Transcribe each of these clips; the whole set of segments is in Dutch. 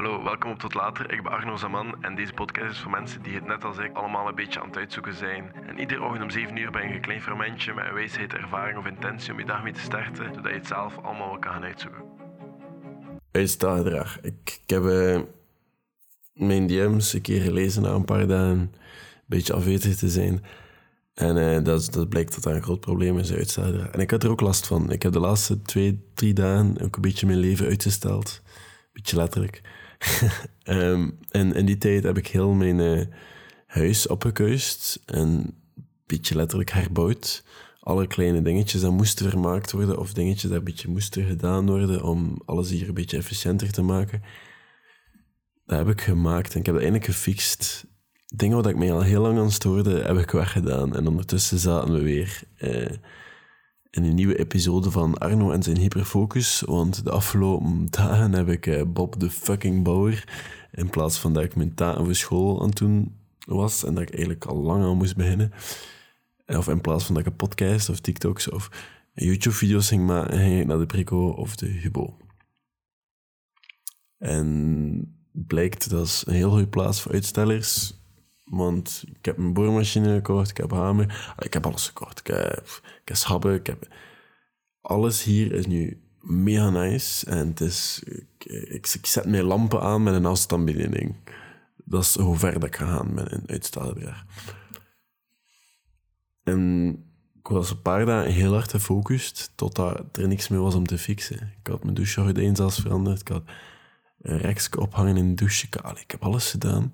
Hallo, welkom op Tot Later. Ik ben Arno Zaman en deze podcast is voor mensen die het net als ik allemaal een beetje aan het uitzoeken zijn. En iedere ochtend om 7 uur ben je een klein fermentje met een wijsheid, ervaring of intentie om je dag mee te starten, zodat je het zelf allemaal wel kan gaan uitzoeken. Uitstaangedrag. Ik, ik heb eh, mijn DM's een keer gelezen na een paar dagen, een beetje afwezig te zijn. En eh, dat, dat blijkt dat dat een groot probleem is, uitstelgedrag. En ik had er ook last van. Ik heb de laatste twee, drie dagen ook een beetje mijn leven uitgesteld. Beetje letterlijk. Ehm, en in die tijd heb ik heel mijn eh, huis opgekuist en een beetje letterlijk herbouwd. Alle kleine dingetjes dat moesten vermaakt worden of dingetjes dat een beetje moesten gedaan worden om alles hier een beetje efficiënter te maken. Dat heb ik gemaakt en ik heb dat eindelijk gefixt. Dingen waar ik mij al heel lang aan stoorde, heb ik weggedaan. En ondertussen zaten we weer eh, in een nieuwe episode van Arno en zijn hyperfocus. Want de afgelopen dagen heb ik eh, Bob de fucking Bauer, in plaats van dat ik mijn taken voor school aan het doen was en dat ik eigenlijk al lang aan moest beginnen. Of in plaats van dat ik een podcast of TikToks of YouTube-video's ging maken, ging ik naar de Prico of de Hubo. En blijkt dat is een heel goede plaats voor uitstellers. Want ik heb een boormachine gekocht, ik heb hamer, ik heb alles gekocht. Ik heb, ik heb schabben, ik heb... Alles hier is nu mega nice. En het is... Ik, ik, zet mijn lampen aan met een afstandsbediening. Dat is hoe ver dat ik ga gaan met een uitstelgedrag. En ik was een paar dagen heel hard gefocust, totdat er niks meer was om te fixen. Ik had mijn douchegordijn zelfs veranderd. Ik had een rekje ophangen in de douche. Ik heb alles gedaan.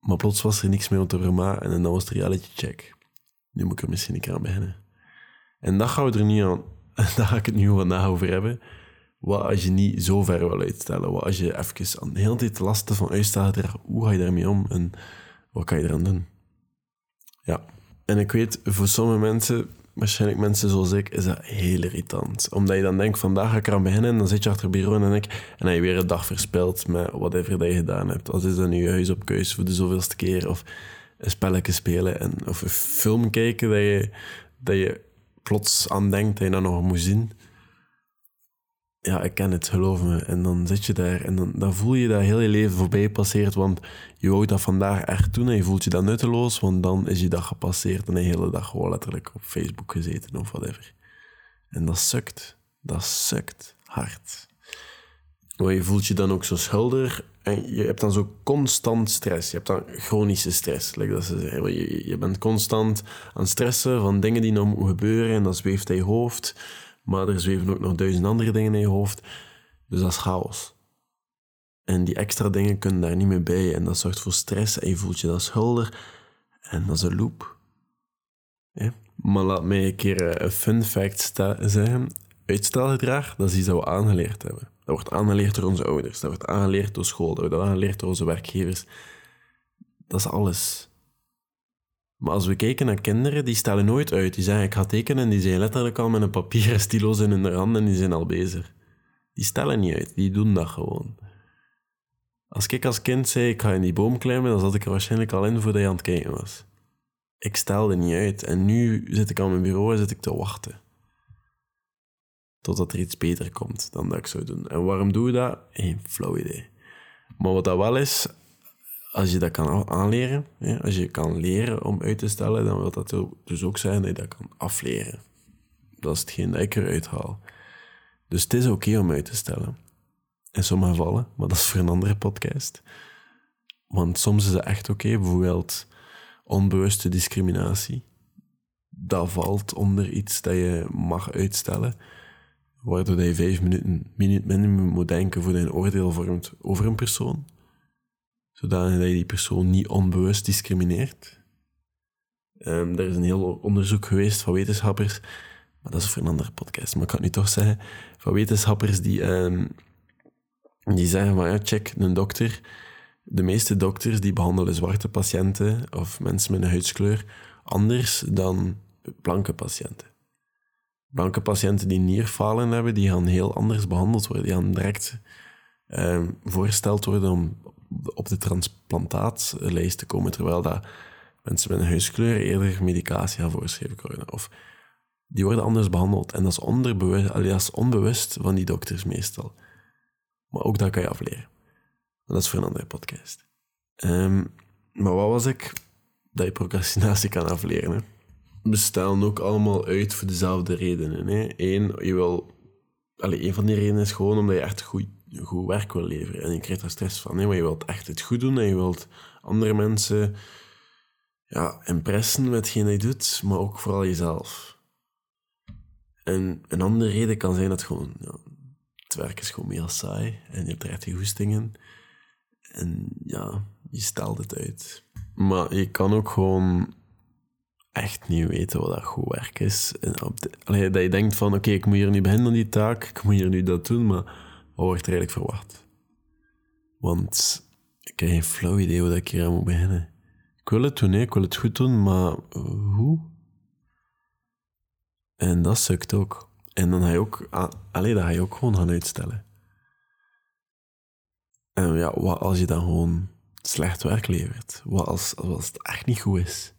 Maar plots was er niks meer om te vermaken en dan was de reality check. Nu moet ik er misschien een keer aan beginnen. En dat gaan we er niet aan... Daar ga ik het nu vandaag over hebben. Wat als je niet zo ver wil uitstellen? Wat als je even aan de hele tijd lasten van uitstelgedrag... Hoe ga je daarmee om en wat kan je eraan doen? Ja. En ik weet, voor sommige mensen, waarschijnlijk mensen zoals ik, is dat heel irritant. Omdat je dan denkt, vandaag ga ik eraan beginnen, en dan zit je achter bureau en dan ik, en dan heb je weer een dag verspild met whatever dat je gedaan hebt. Als is dat nu je huis op keus voor de zoveelste keer, of een spelletje spelen, en, of een film kijken dat je, dat je plots aan denkt dat je dat nog moet zien. Ja, ik ken het, geloof me. En dan zit je daar en dan, dan voel je dat heel je leven voorbij passeert, want je wou dat vandaag echt doen en je voelt je dan nutteloos, want dan is je dag gepasseerd en de hele dag gewoon letterlijk op Facebook gezeten of whatever. En dat sukt. Dat sukt hard. Maar je voelt je dan ook zo schuldig en je hebt dan zo constant stress. Je hebt dan chronische stress. Like dat ze zeggen. Je, je bent constant aan stressen van dingen die nog moeten gebeuren en dat zweeft in je hoofd. Maar er zweven ook nog duizend andere dingen in je hoofd. Dus dat is chaos. En die extra dingen kunnen daar niet meer bij. En dat zorgt voor stress en je voelt je dan schuldig. En dat is een loop. Ja. Maar laat mij een keer eh, een fun fact zeggen. Uitstelgedrag, dat is iets dat we aangeleerd hebben. Dat wordt aangeleerd door onze ouders. Dat wordt aangeleerd door school. Dat wordt aangeleerd door onze werkgevers. Dat is alles. Maar als we kijken naar kinderen, die stellen nooit uit. Die zeggen, ik ga tekenen, en die zijn letterlijk al met een papieren stilo's in hun hand en die zijn al bezig. Die stellen niet uit, die doen dat gewoon. Als ik als kind zei, ik ga in die boom klimmen, dan zat ik er waarschijnlijk al in voordat je aan het kijken was. Ik stelde niet uit. En nu zit ik aan mijn bureau en zit ik te wachten. Totdat er iets beter komt dan dat ik zou doen. En waarom doe je dat? Geen flauw idee. Maar wat dat wel is, als je dat kan aanleren, als je kan leren om uit te stellen, dan wil dat dus ook zijn dat je dat kan afleren. Dat is hetgeen dat ik eruit haal. Dus het is oké om uit te stellen. In sommige gevallen, maar dat is voor een andere podcast. Want soms is het echt oké, bijvoorbeeld onbewuste discriminatie. Dat valt onder iets dat je mag uitstellen, waardoor je vijf minuten minu- minimum moet denken voor je een oordeel vormt over een persoon zodanig dat je die persoon niet onbewust discrimineert. Ehm, er is een heel onderzoek geweest van wetenschappers, maar dat is voor een andere podcast, maar ik kan het nu toch zeggen, van wetenschappers die, ehm, die zeggen van ja, check, een dokter, de meeste dokters die behandelen zwarte patiënten of mensen met een huidskleur anders dan blanke patiënten. Blanke patiënten die nierfalen hebben, die gaan heel anders behandeld worden. Die gaan direct ehm, voorgesteld worden om op de transplantaatslijst te komen, terwijl dat mensen met een huiskleur eerder medicatie gaan voorschreven worden. Of die worden anders behandeld. En dat is, onderbewust, allee, onbewust van die dokters meestal. Maar ook dat kan je afleren. Dat is voor een andere podcast. Ehm, maar wat was ik? Dat je procrastinatie kan afleren. Hè? We stellen ook allemaal uit voor dezelfde redenen. Hè? Eén, je wil... Allee, een van die redenen is gewoon omdat je echt goed, goed werk wil leveren. En je krijgt er stress van. Hè? Maar je wilt echt het goed doen en je wilt andere mensen ja, impressen met hetgeen je doet, maar ook vooral jezelf. En een andere reden kan zijn dat gewoon... Ja, het werk is gewoon meer saai en je hebt echt je goestingen. En ja, je stelt het uit. Maar je kan ook gewoon echt niet weten wat dat goed werk is. En op allee, dat je denkt van, oké, ik moet hier nu beginnen aan die taak, ik moet hier nu dat doen, maar wordt eigenlijk verwacht? Want ik heb geen flauw idee hoe ik hier aan moet beginnen. Ik wil het doen, ik wil het goed doen, maar hoe? En dat sukt ook. En dan ga je ook, allee, dat ga je ook gewoon gaan uitstellen. En ja, wat als je dan gewoon slecht werk levert? Wat als het echt niet goed is?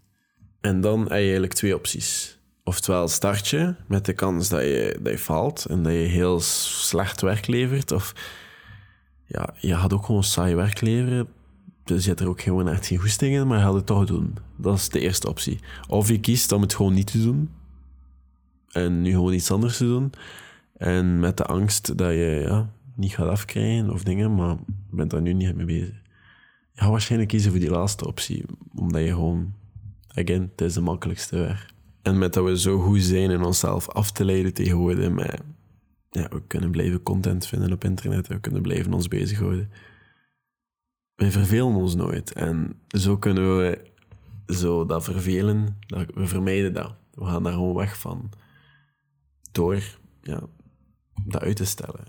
En dan heb je eigenlijk twee opties. Oftewel start je met de kans dat je, dat faalt en dat je heel slecht werk levert. Of ja, je gaat ook gewoon saai werk leveren. Dus je hebt er ook gewoon echt geen goesting in, maar je gaat het toch doen. Dat is de eerste optie. Of je kiest om het gewoon niet te doen. En nu gewoon iets anders te doen. En met de angst dat je ja, niet gaat afkrijgen of dingen, maar je bent daar nu niet mee bezig. Je gaat waarschijnlijk kiezen voor die laatste optie, omdat je gewoon, again, het is de makkelijkste weg. En met dat we zo goed zijn in onszelf af te leiden tegenwoordig, met, ja, we kunnen blijven content vinden op internet, we kunnen blijven ons bezighouden. We vervelen ons nooit. En zo kunnen we zo dat vervelen, dat, we vermijden dat. We gaan daar gewoon weg van. Door ja, dat uit te stellen.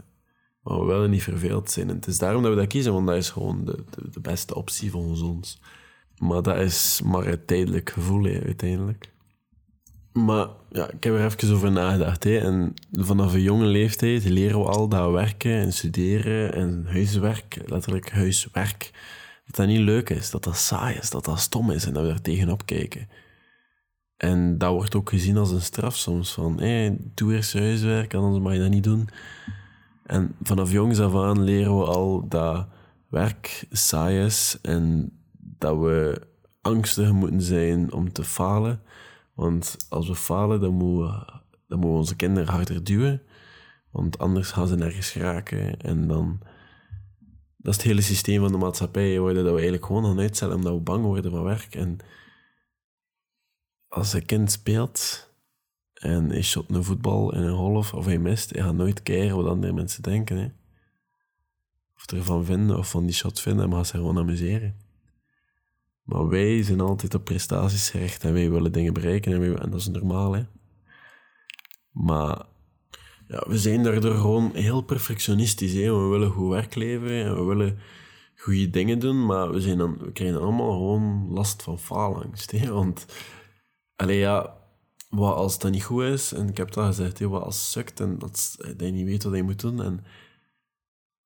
Maar we willen niet verveeld zijn. En het is daarom dat we dat kiezen, want dat is gewoon de, de, beste optie volgens ons. Maar dat is maar een tijdelijk gevoel, uiteindelijk. Maar ja, ik heb er even over nagedacht. Hè. En vanaf een jonge leeftijd leren we al dat werken en studeren en huiswerk, letterlijk huiswerk, dat dat niet leuk is, dat dat saai is, dat dat stom is en dat we daar tegenop kijken. En dat wordt ook gezien als een straf soms, van hey, doe eerst huiswerk, anders mag je dat niet doen. En vanaf jongs af aan leren we al dat werk saai is en dat we angstig moeten zijn om te falen. Want als we falen, dan moeten we, dan onze kinderen harder duwen. Want anders gaan ze nergens geraken. En dan... Dat is het hele systeem van de maatschappij, worden dat we eigenlijk gewoon gaan uitstellen omdat we bang worden van werk. En als een kind speelt en hij shot een voetbal in een golf of hij mist, hij gaat nooit kijken wat andere mensen denken. Hè. Of ervan vinden of van die shot vinden, maar gaat zich gewoon amuseren. Maar wij zijn altijd op prestaties gericht en wij willen dingen bereiken en, wij, en dat is normaal. Hè. Maar ja, we zijn daardoor gewoon heel perfectionistisch. Hè. We willen goed werk leveren en we willen goede dingen doen, maar we, zijn dan, we krijgen allemaal gewoon last van faalangst. Want, allee, ja, wat als dat niet goed is, en ik heb dat gezegd, hè, wat als het sukt en dat, dat je niet weet wat je moet doen. En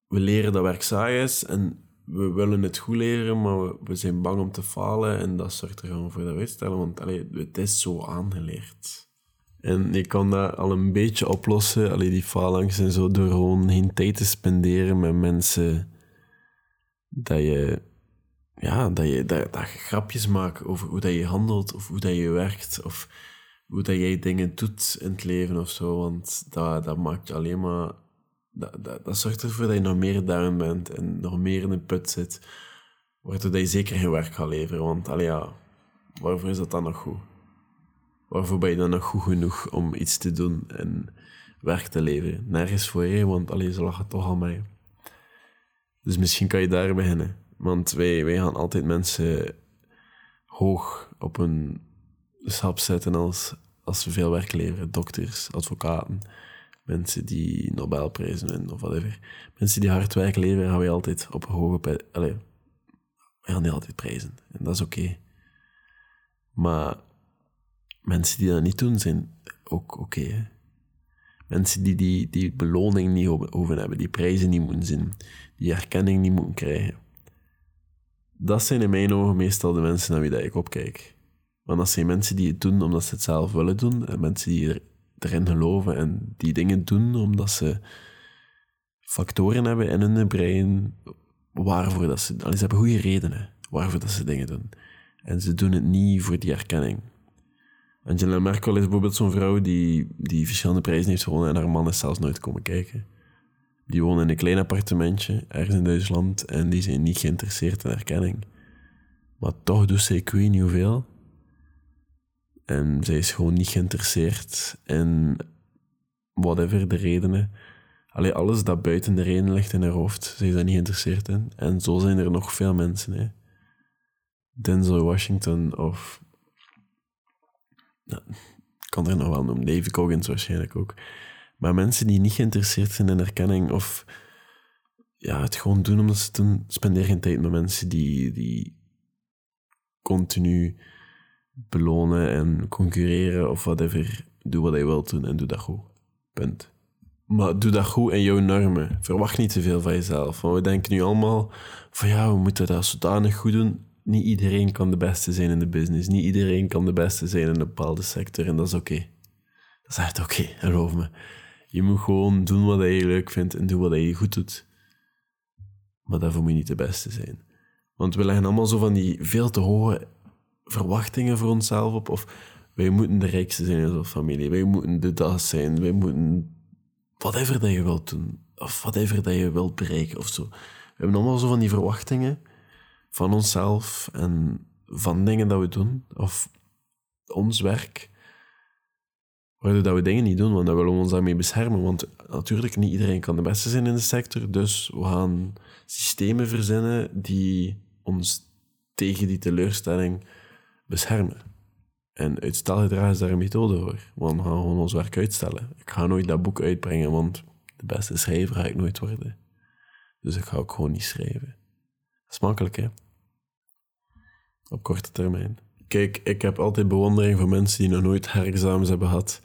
we leren dat werk saai is en we willen het goed leren, maar we, we zijn bang om te falen en dat zorgt er gewoon voor dat uitstellen, want allee, het is zo aangeleerd. En je kan dat al een beetje oplossen, allee, die faalangst en zo, door gewoon geen tijd te spenderen met mensen dat je, ja, dat je, dat, dat je grapjes maakt over hoe dat je handelt of hoe dat je werkt of hoe dat jij dingen doet in het leven of zo. Want dat, dat maakt je alleen maar. Dat, dat, dat zorgt ervoor dat je nog meer down bent en nog meer in een put zit. Waardoor dat je zeker geen werk gaat leveren. Want allee, ja, waarvoor is dat dan nog goed? Waarvoor ben je dan nog goed genoeg om iets te doen en werk te leveren? Nergens voor je, want allee, ze lachen toch al mee. Dus misschien kan je daar beginnen. Want wij, wij gaan altijd mensen hoog op een schap zetten als, als ze veel werk leveren. Dokters, advocaten, mensen die Nobelprijzen winnen of whatever. Mensen die hard werk leveren, gaan wij altijd op hoge prijs... We gaan die altijd prijzen. En dat is oké. Maar mensen die dat niet doen, zijn ook oké. mensen die, die die beloning niet hoeven hebben, die prijzen niet moeten zien, die erkenning niet moeten krijgen. Dat zijn in mijn ogen meestal de mensen naar wie dat ik opkijk. Want dat zijn mensen die het doen omdat ze het zelf willen doen. En mensen die er, erin geloven en die dingen doen omdat ze factoren hebben in hun brein waarvoor dat ze... Allee, ze hebben goede redenen waarvoor dat ze dingen doen. En ze doen het niet voor die erkenning. Angela Merkel is bijvoorbeeld zo'n vrouw die, die verschillende prijzen heeft gewonnen en haar man is zelfs nooit komen kijken. Die woont in een klein appartementje ergens in Duitsland en die zijn niet geïnteresseerd in erkenning. Maar toch doet ze ik weet niet hoeveel. En zij is gewoon niet geïnteresseerd in whatever de redenen. Allee, alles dat buiten de redenen ligt in haar hoofd, zij is daar niet geïnteresseerd in. En zo zijn er nog veel mensen. Hè. Denzel Washington of... Ik kan er nog wel noemen. David Coggins waarschijnlijk ook. Maar mensen die niet geïnteresseerd zijn in erkenning of ja, het gewoon doen omdat ze doen, spendeer geen tijd met mensen die, die continu belonen en concurreren of whatever. Doe wat je wilt doen en doe dat goed. Punt. Maar doe dat goed in jouw normen. Verwacht niet te veel van jezelf. Want we denken nu allemaal van ja, we moeten dat zodanig goed doen. Niet iedereen kan de beste zijn in de business. Niet iedereen kan de beste zijn in een bepaalde sector. En dat is oké. Dat is echt oké, geloof me. Je moet gewoon doen wat je leuk vindt en doen wat je goed doet. Maar daarvoor moet je niet de beste zijn. Want we leggen allemaal zo van die veel te hoge verwachtingen voor onszelf op. Of wij moeten de rijkste zijn in onze familie. Wij moeten de dat zijn. Wij moeten whatever dat je wilt doen. Of whatever dat je wilt bereiken of zo. We hebben allemaal zo van die verwachtingen van onszelf en van dingen dat we doen. Of ons werk. Waardoor dat we dingen niet doen, want dan willen we ons daarmee beschermen. Want natuurlijk, niet iedereen kan de beste zijn in de sector. Dus we gaan systemen verzinnen die ons tegen die teleurstelling beschermen. En uitstelgedrag is daar een methode voor. Want we gaan gewoon ons werk uitstellen. Ik ga nooit dat boek uitbrengen, want de beste schrijver ga ik nooit worden. Dus ik ga ook gewoon niet schrijven. Dat is makkelijk, hè? Op korte termijn. Kijk, ik heb altijd bewondering voor mensen die nog nooit herexamens hebben gehad.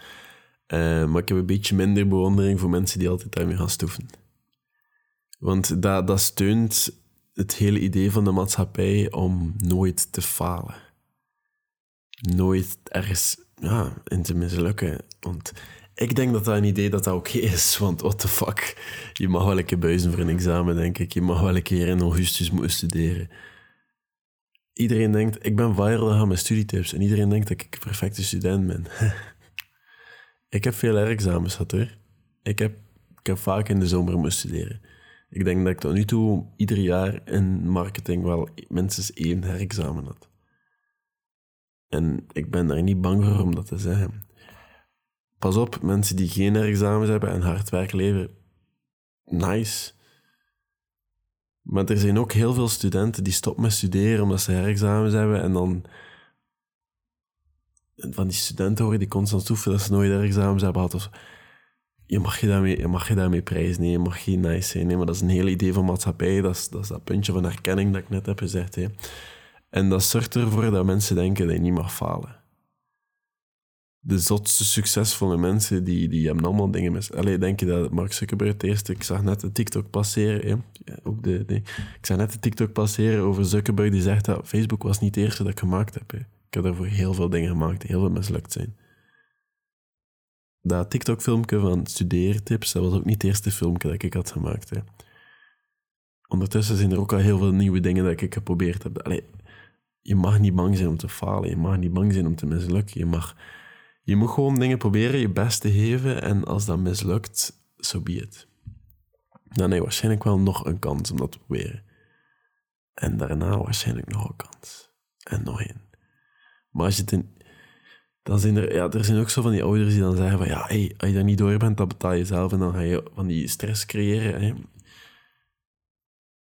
Uh, maar ik heb een beetje minder bewondering voor mensen die altijd daarmee gaan stoeven. Want dat, dat steunt het hele idee van de maatschappij om nooit te falen. Nooit ergens ja, in te mislukken. Want ik denk dat dat een idee dat dat oké is. Want what the fuck. Je mag wel een keer buizen voor een examen, denk ik. Je mag wel een keer in augustus moeten studeren iedereen denkt, ik ben viral aan mijn studietips. En iedereen denkt dat ik een perfecte student ben. ik heb veel examens gehad hoor. Ik heb, ik heb vaak in de zomer moeten studeren. Ik denk dat ik tot nu toe ieder jaar in marketing wel minstens één herexamen had. En ik ben daar niet bang voor om dat te zeggen. Pas op, mensen die geen herexamens hebben en hard werk leveren. Nice. Maar er zijn ook heel veel studenten die stoppen met studeren omdat ze herexamens hebben en dan van die studenten horen die constant stoeven dat ze nooit herexamens hebben gehad. Je, mag je, daarmee, je mag je daarmee prijzen, nee, je mag geen nice zijn. Nee, maar dat is een hele idee van maatschappij, dat is, dat puntje van erkenning dat ik net heb gezegd. Hè. En dat zorgt ervoor dat mensen denken dat je niet mag falen de zotste succesvolle mensen, die, die hebben allemaal dingen mis. Allee, denk je dat Mark Zuckerberg het eerste... Ik zag net de TikTok passeren. Ook de, ik zag net de TikTok passeren over Zuckerberg die zegt dat Facebook was niet het eerste dat ik gemaakt heb. Hè. Ik heb daarvoor heel veel dingen gemaakt die heel veel mislukt zijn. Dat TikTok-filmpje van studeertips, dat was ook niet het eerste filmpje dat ik had gemaakt. Hè. Ondertussen zijn er ook al heel veel nieuwe dingen dat ik geprobeerd heb. Allee, je mag niet bang zijn om te falen. Je mag niet bang zijn om te mislukken. Je mag je moet gewoon dingen proberen, je best te geven. En als dat mislukt, so be it. Dan heb je waarschijnlijk wel nog een kans om dat te proberen. En daarna waarschijnlijk nog een kans. En nog één. Maar als je het in, dan zijn er, ja, er zijn ook zo van die ouders die dan zeggen van ja, hey, als je daar niet door bent, dan betaal je zelf en dan ga je van die stress creëren.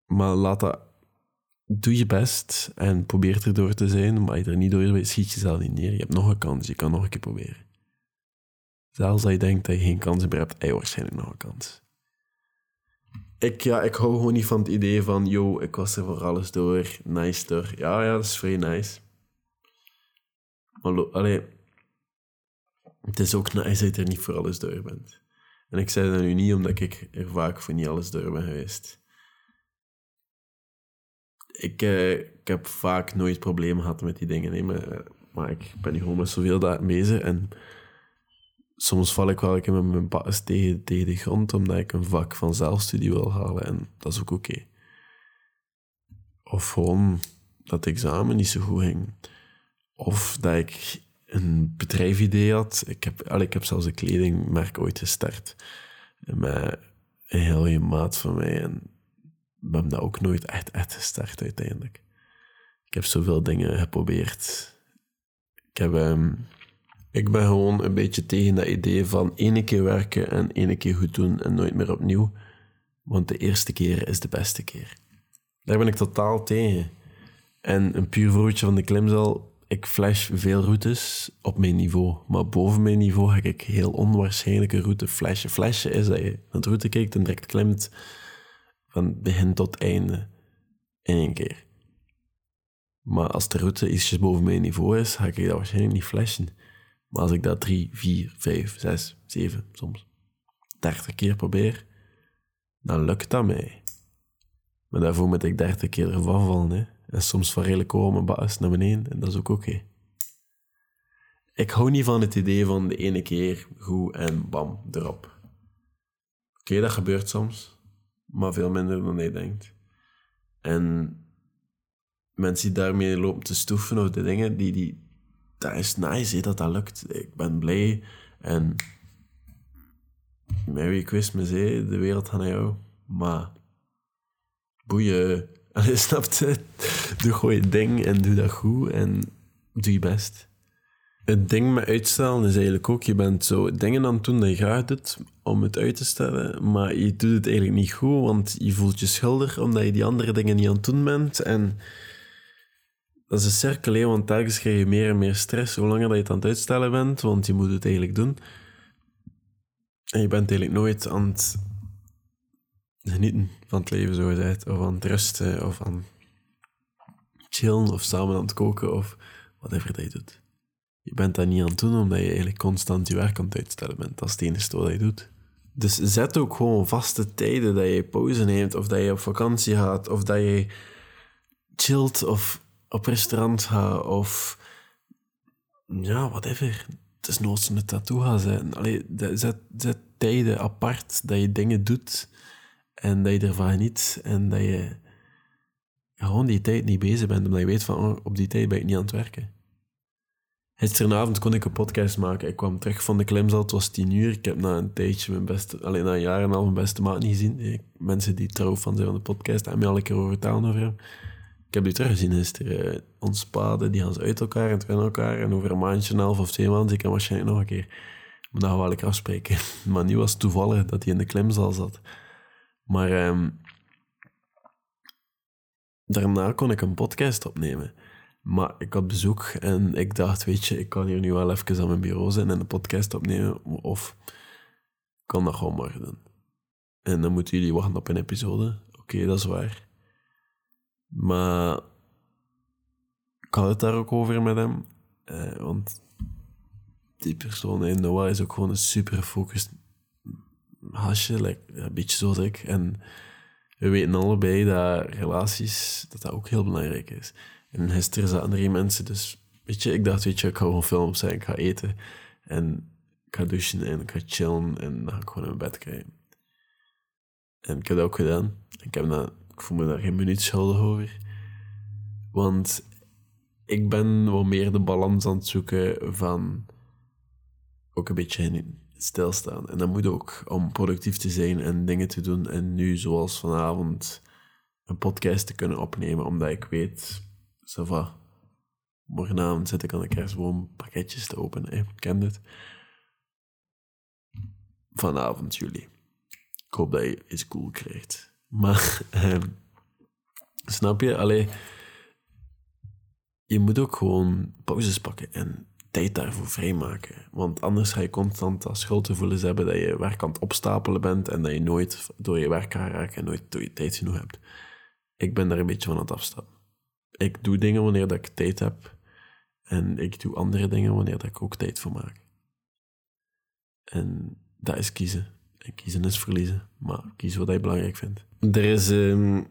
Maar laat dat doe je best en probeer erdoor te zijn, maar je er niet door bent, schiet jezelf niet neer. Je hebt nog een kans, je kan nog een keer proberen. Zelfs als je denkt dat je geen kans meer hebt, heb je waarschijnlijk nog een kans. Ik, ja, ik hou gewoon niet van het idee van, yo, ik was er voor alles door, nice door. Ja, ja, dat is vrij nice. Maar allee, het is ook nice dat je er niet voor alles door bent. En ik zei dat nu niet omdat ik er vaak voor niet alles door ben geweest ik, uh, ik heb vaak nooit problemen gehad met die dingen. Nee, maar, maar ik ben nu gewoon met zoveel daar bezig. En soms val ik wel een keer met mijn baas tegen, tegen de grond omdat ik een vak van zelfstudie wil halen. En dat is ook oké. Of gewoon dat het examen niet zo goed ging. Of dat ik een bedrijfidee had. Ik heb, al, ik heb zelfs een kledingmerk ooit gestart. Met een heel maat van mij. En hebben dat ook nooit echt, echt gestart uiteindelijk. Ik heb zoveel dingen geprobeerd. Ik, heb, ehm, ik ben gewoon een beetje tegen dat idee van ene keer werken en ene keer goed doen en nooit meer opnieuw. Want de eerste keer is de beste keer. Daar ben ik totaal tegen. En een puur voorbeeldje van de klimzaal. Ik flash veel routes op mijn niveau. Maar boven mijn niveau ga ik heel onwaarschijnlijke route flashen. Flashen is dat je naar de route kijkt en direct klimt van begin tot einde in één keer. Maar als de route ietsjes boven mijn niveau is, ga ik dat waarschijnlijk niet flashen. Maar als ik dat drie, vier, vijf, zes, zeven, soms dertig keer probeer, dan lukt dat mij. Maar daarvoor moet ik dertig keer ervan vallen. Hè. En soms van redelijk hoog mijn baas naar beneden. En dat is ook oké. Ik hou niet van het idee van de ene keer goed en bam, erop. Oké, dat gebeurt soms. Maar veel minder dan je denkt. En mensen die daarmee lopen te stoeven of de dingen, die, die, dat is nice hè, dat dat lukt. Ik ben blij. En Merry Christmas, hè. de wereld naar jou. Maar boeien. Allee, snap je? Doe je ding en doe dat goed en doe je best. Het ding met uitstellen is eigenlijk ook, je bent zo dingen aan het doen dat je graag doet om het uit te stellen, maar je doet het eigenlijk niet goed, want je voelt je schuldig omdat je die andere dingen niet aan het doen bent. En dat is een cirkel, want telkens krijg je meer en meer stress hoe langer dat je het aan het uitstellen bent, want je moet het eigenlijk doen. En je bent eigenlijk nooit aan het genieten van het leven, zo gezegd, of aan het rusten, of aan chillen, of samen aan het koken, of whatever dat je doet. Je bent dat niet aan het doen omdat je eigenlijk constant je werk aan het uitstellen bent. Dat is het enige wat je doet. Dus zet ook gewoon vaste tijden dat je pauze neemt, of dat je op vakantie gaat, of dat je chillt, of op restaurant gaat, of ja, whatever. Het is nooit een tattoo gaan zijn. Allee, zet, zet tijden apart dat je dingen doet en dat je ervan geniet en dat je gewoon die tijd niet bezig bent, omdat je weet van oh, op die tijd ben ik niet aan het werken. Gisteravond kon ik een podcast maken. Ik kwam terug van de klimzaal, het was tien uur. Ik heb na een tijdje mijn beste, alleen na een jaar en een half mijn beste maat niet gezien. mensen die trouw van zijn van de podcast hebben me al een keer over vertellen over hem. Ik heb die teruggezien gisteren. Ons paden, die gaan ze uit elkaar en terwijl elkaar. En over een maandje, een half of twee maanden, ik hem waarschijnlijk nog een keer. Maar dan wil ik afspreken. Maar nu was het toevallig dat hij in de klimzaal zat. Maar ehm, daarna kon ik een podcast opnemen. Maar ik had bezoek en ik dacht, weet je, ik kan hier nu wel even aan mijn bureau zijn en een podcast opnemen. Of kan dat gewoon morgen doen. En dan moeten jullie wachten op een episode. Oké, dat is waar. Maar ik had het daar ook over met hem. Eh, want die persoon in Noah is ook gewoon een super gefocust hasje. Like, een beetje zoals ik. En we weten allebei dat relaties, dat dat ook heel belangrijk is. En gisteren zaten er drie mensen, dus weet je, ik dacht, weet je, ik ga gewoon film zijn, ik ga eten en ik ga douchen en ik ga chillen en dan ga ik gewoon in mijn bed krijgen. En ik heb dat ook gedaan. Ik, heb dat, ik voel me daar geen minuut schuldig over. Want ik ben wel meer de balans aan het zoeken van ook een beetje stilstaan. En dat moet ook om productief te zijn en dingen te doen. En nu, zoals vanavond, een podcast te kunnen opnemen, omdat ik weet va. Morgenavond zit ik aan de kerstboom pakketjes te openen. Ik ken dit. Vanavond, jullie. Ik hoop dat je iets cool krijgt. Maar, eh, snap je? Allee, je moet ook gewoon pauzes pakken en tijd daarvoor vrijmaken. Want anders ga je constant dat schuldgevoelens hebben dat je werk aan het opstapelen bent en dat je nooit door je werk kan raken en nooit door je tijd genoeg hebt. Ik ben daar een beetje van aan het afstappen ik doe dingen wanneer dat ik tijd heb. En ik doe andere dingen wanneer dat ik ook tijd voor maak. En dat is kiezen. En kiezen is verliezen. Maar kies wat je belangrijk vindt. Er is um,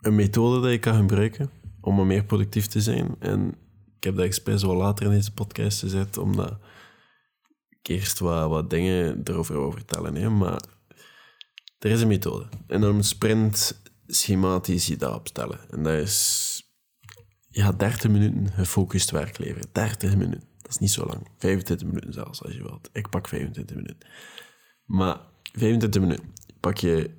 een methode die je kan gebruiken om meer productief te zijn. En ik heb dat expres wel later in deze podcast gezet, omdat ik eerst wat, wat dingen erover wil vertellen. Hè, maar er is een methode. En om sprint schematisch je dat opstellen. En dat is... Gaat 30 minuten gefocust werk leveren. 30 minuten. Dat is niet zo lang. 25 minuten zelfs, als je wilt. Ik pak 25 minuten. Maar 25 minuten. Pak je...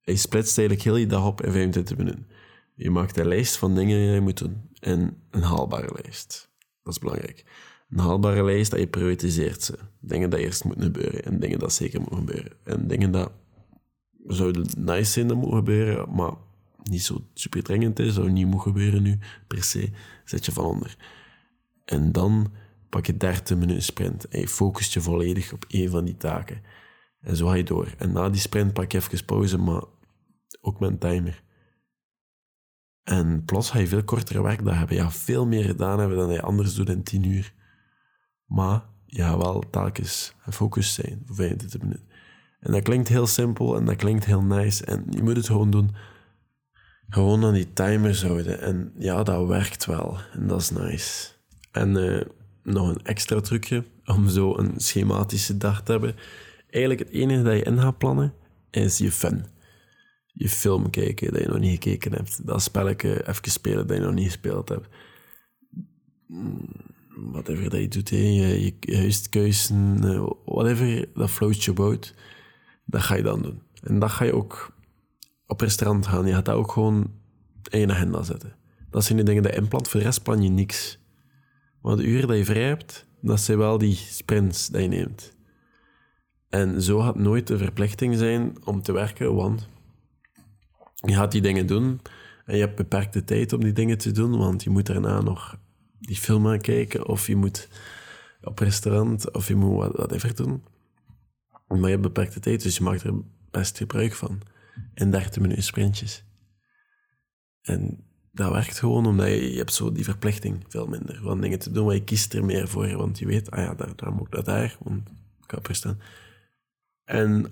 Je splitst eigenlijk heel je dag op in 25 minuten. Je maakt een lijst van dingen die je moet doen. En een haalbare lijst. Dat is belangrijk. Een haalbare lijst dat je prioritiseert ze. Dingen dat eerst moeten gebeuren. En dingen dat zeker moeten gebeuren. En dingen dat zouden nice zijn dat moeten gebeuren, maar niet zo super dringend is, zou niet moeten gebeuren nu, per se, zet je van onder. En dan pak je 30 minuten sprint en je focust je volledig op één van die taken. En zo ga je door. En na die sprint pak je even pauze, maar ook met een timer. En plots ga je veel kortere werkdagen hebben. Ja, veel meer gedaan hebben dan je anders doet in 10 uur. Maar gaat wel telkens gefocust zijn voor 25 minuten. En dat klinkt heel simpel en dat klinkt heel nice. En je moet het gewoon doen. Gewoon aan die timers houden. En ja, dat werkt wel. En dat is nice. En uh, nog een extra trucje om zo een schematische dag te hebben. Eigenlijk het enige dat je in gaat plannen is je fun. Je film kijken dat je nog niet gekeken hebt. Dat spelletje even spelen dat je nog niet gespeeld hebt. Mm, whatever dat je doet, je, je uh, whatever dat float je boat dat ga je dan doen. En dat ga je ook op restaurant gaan. Je gaat dat ook gewoon in je agenda zetten. Dat zijn de dingen die inplant. Voor de rest plan je niks. Maar de uren dat je vrij hebt, dat zijn wel die sprints die je neemt. En zo gaat nooit de verplichting zijn om te werken, want je gaat die dingen doen en je hebt beperkte tijd om die dingen te doen, want je moet daarna nog die film aan kijken of je moet op restaurant of je moet whatever doen. Maar je hebt beperkte tijd, dus je maakt er best gebruik van. In 30 minuten sprintjes. En dat werkt gewoon omdat je, je hebt zo die verplichting veel minder van dingen te doen, maar je kiest er meer voor, want je weet, ah ja, daar, moet ik dat daar, want ik er staan. En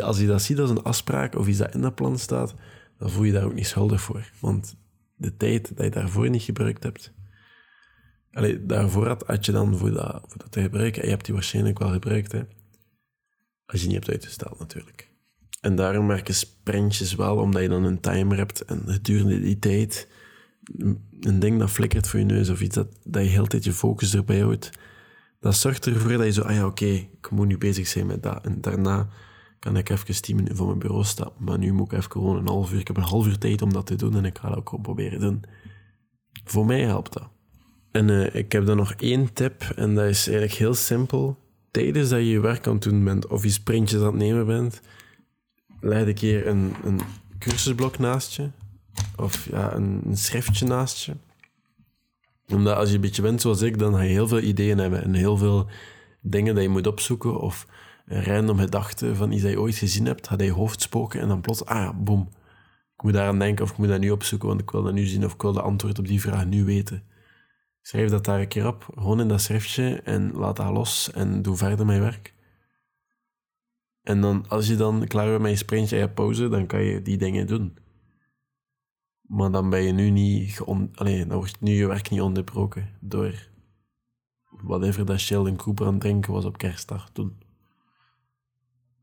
als je dat ziet als een afspraak of iets dat in dat plan staat, dan voel je daar ook niet schuldig voor. Want de tijd dat je daarvoor niet gebruikt hebt, allee, daarvoor had, je dan voor dat, voor dat te gebruiken, en je hebt die waarschijnlijk wel gebruikt, hè. Als je niet hebt uitgesteld, natuurlijk. En daarom werken sprintjes wel, omdat je dan een timer hebt en gedurende die tijd een ding dat flikkert voor je neus of iets dat, dat je heel tijd je focus erbij houdt. Dat zorgt ervoor dat je zo, ah ja, oké, ik moet nu bezig zijn met dat. En daarna kan ik even tien minuten voor mijn bureau stappen. Maar nu moet ik even gewoon een half uur. Ik heb een half uur tijd om dat te doen en ik ga dat ook gewoon proberen doen. Voor mij helpt dat. En uh, ik heb dan nog één tip en dat is eigenlijk heel simpel tijdens dat je je werk aan het doen bent of je sprintjes aan het nemen bent, leid een keer een, een cursusblok naast je. Of ja, een, een schriftje naast je. Omdat als je een beetje bent zoals ik, dan ga je heel veel ideeën hebben en heel veel dingen dat je moet opzoeken. Of een random gedachte van iets dat je ooit gezien hebt, in je hoofd spoken en dan plots, ah boom. Ik moet daar aan denken of ik moet dat nu opzoeken, want ik wil dat nu zien of ik wil de antwoord op die vraag nu weten. Schrijf dat daar een keer op, gewoon in dat schriftje en laat dat los en doe verder je werk. En dan, als je dan klaar bent met je sprintje en je pauze, dan kan je die dingen doen. Maar dan ben je nu niet... Alleen, dan wordt nu je werk niet onderbroken door whatever dat Sheldon Cooper aan het drinken was op kerstdag toen.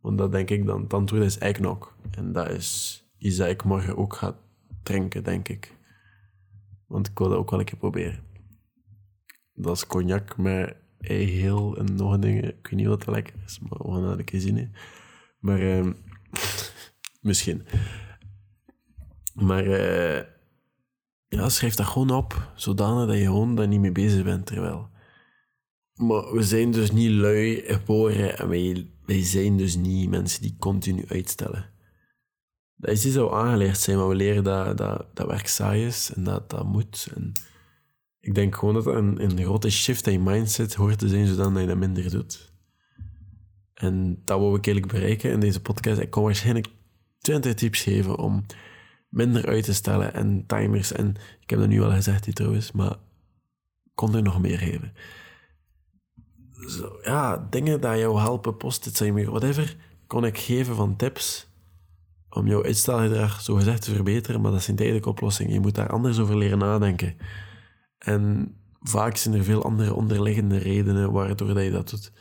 Want dat denk ik dan, het antwoord is eggnog. En dat is iets dat ik morgen ook ga drinken, denk ik. Want ik wil dat ook wel een keer proberen. Dat is cognac met heel en nog dingen. Ik weet niet wat het lekker is, maar we gaan dat een keer zien. Maar uh, misschien. Maar uh, ja, schrijf dat gewoon op, zodanig dat je gewoon daar niet mee bezig bent. Terwijl. Maar we zijn dus niet lui geboren en wij, wij zijn dus niet mensen die continu uitstellen. Dat is iets al aangeleerd zijn, maar we leren dat, dat, dat werk saai is en dat dat moet. En, ik denk gewoon dat een, een grote shift in mindset hoort te zijn, zodat je dat minder doet. En dat wil ik eigenlijk bereiken in deze podcast. Ik kan waarschijnlijk 20 tips geven om minder uit te stellen en timers. En ik heb dat nu al gezegd, die trouwens, maar ik kon er nog meer geven. Zo, ja, dingen die jou helpen, post-it meer, whatever, kon ik geven van tips om jouw uitstelgedrag zo gezegd te verbeteren, maar dat zijn tijdelijke oplossingen. Je moet daar anders over leren nadenken. En vaak zijn er veel andere onderliggende redenen waardoor dat je dat doet.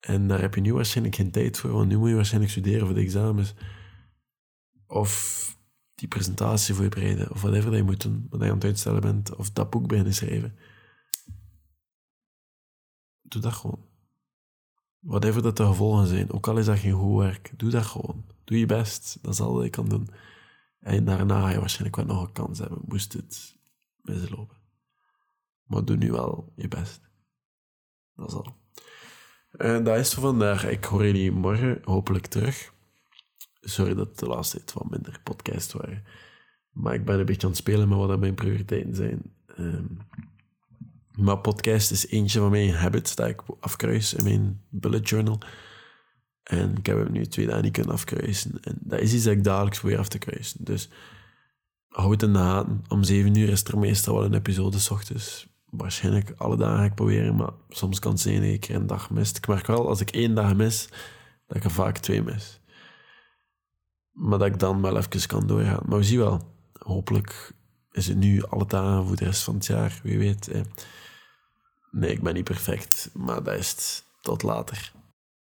En daar heb je nu waarschijnlijk geen tijd voor, want nu moet je waarschijnlijk studeren voor de examens. Of die presentatie voorbereiden, of whatever dat je moet doen, wat je aan het uitstellen bent, of dat boek beginnen schrijven. Doe dat gewoon. Whatever dat de gevolgen zijn, ook al is dat geen goed werk, doe dat gewoon. Doe je best, dat is al wat je kan doen. En daarna ga je waarschijnlijk wel nog een kans hebben, moest het mislopen. Maar doe nu wel je best. Dat is al. En dat is voor vandaag. Ik hoor jullie morgen hopelijk terug. Sorry dat de laatste tijd wat minder podcasts waren. Maar ik ben een beetje aan het spelen met wat mijn prioriteiten zijn. Ehm, maar podcast is eentje van mijn habits dat ik afkruis in mijn bullet journal. En ik heb hem nu twee dagen niet kunnen afkruisen. En dat is iets dat ik dagelijks probeer af te kruisen. Dus hou het in de gaten. Om zeven uur is er meestal wel een episode s ochtends. Waarschijnlijk alle dagen proberen, maar soms kan het zijn dat ik een dag mist. Ik merk wel, als ik één dag mis, dat ik er vaak twee mis. Maar dat ik dan wel even kan doorgaan. Maar we zien wel. Hopelijk is het nu alle dagen voor de rest van het jaar. Wie weet. Nee, ik ben niet perfect. Maar dat is het. Tot later.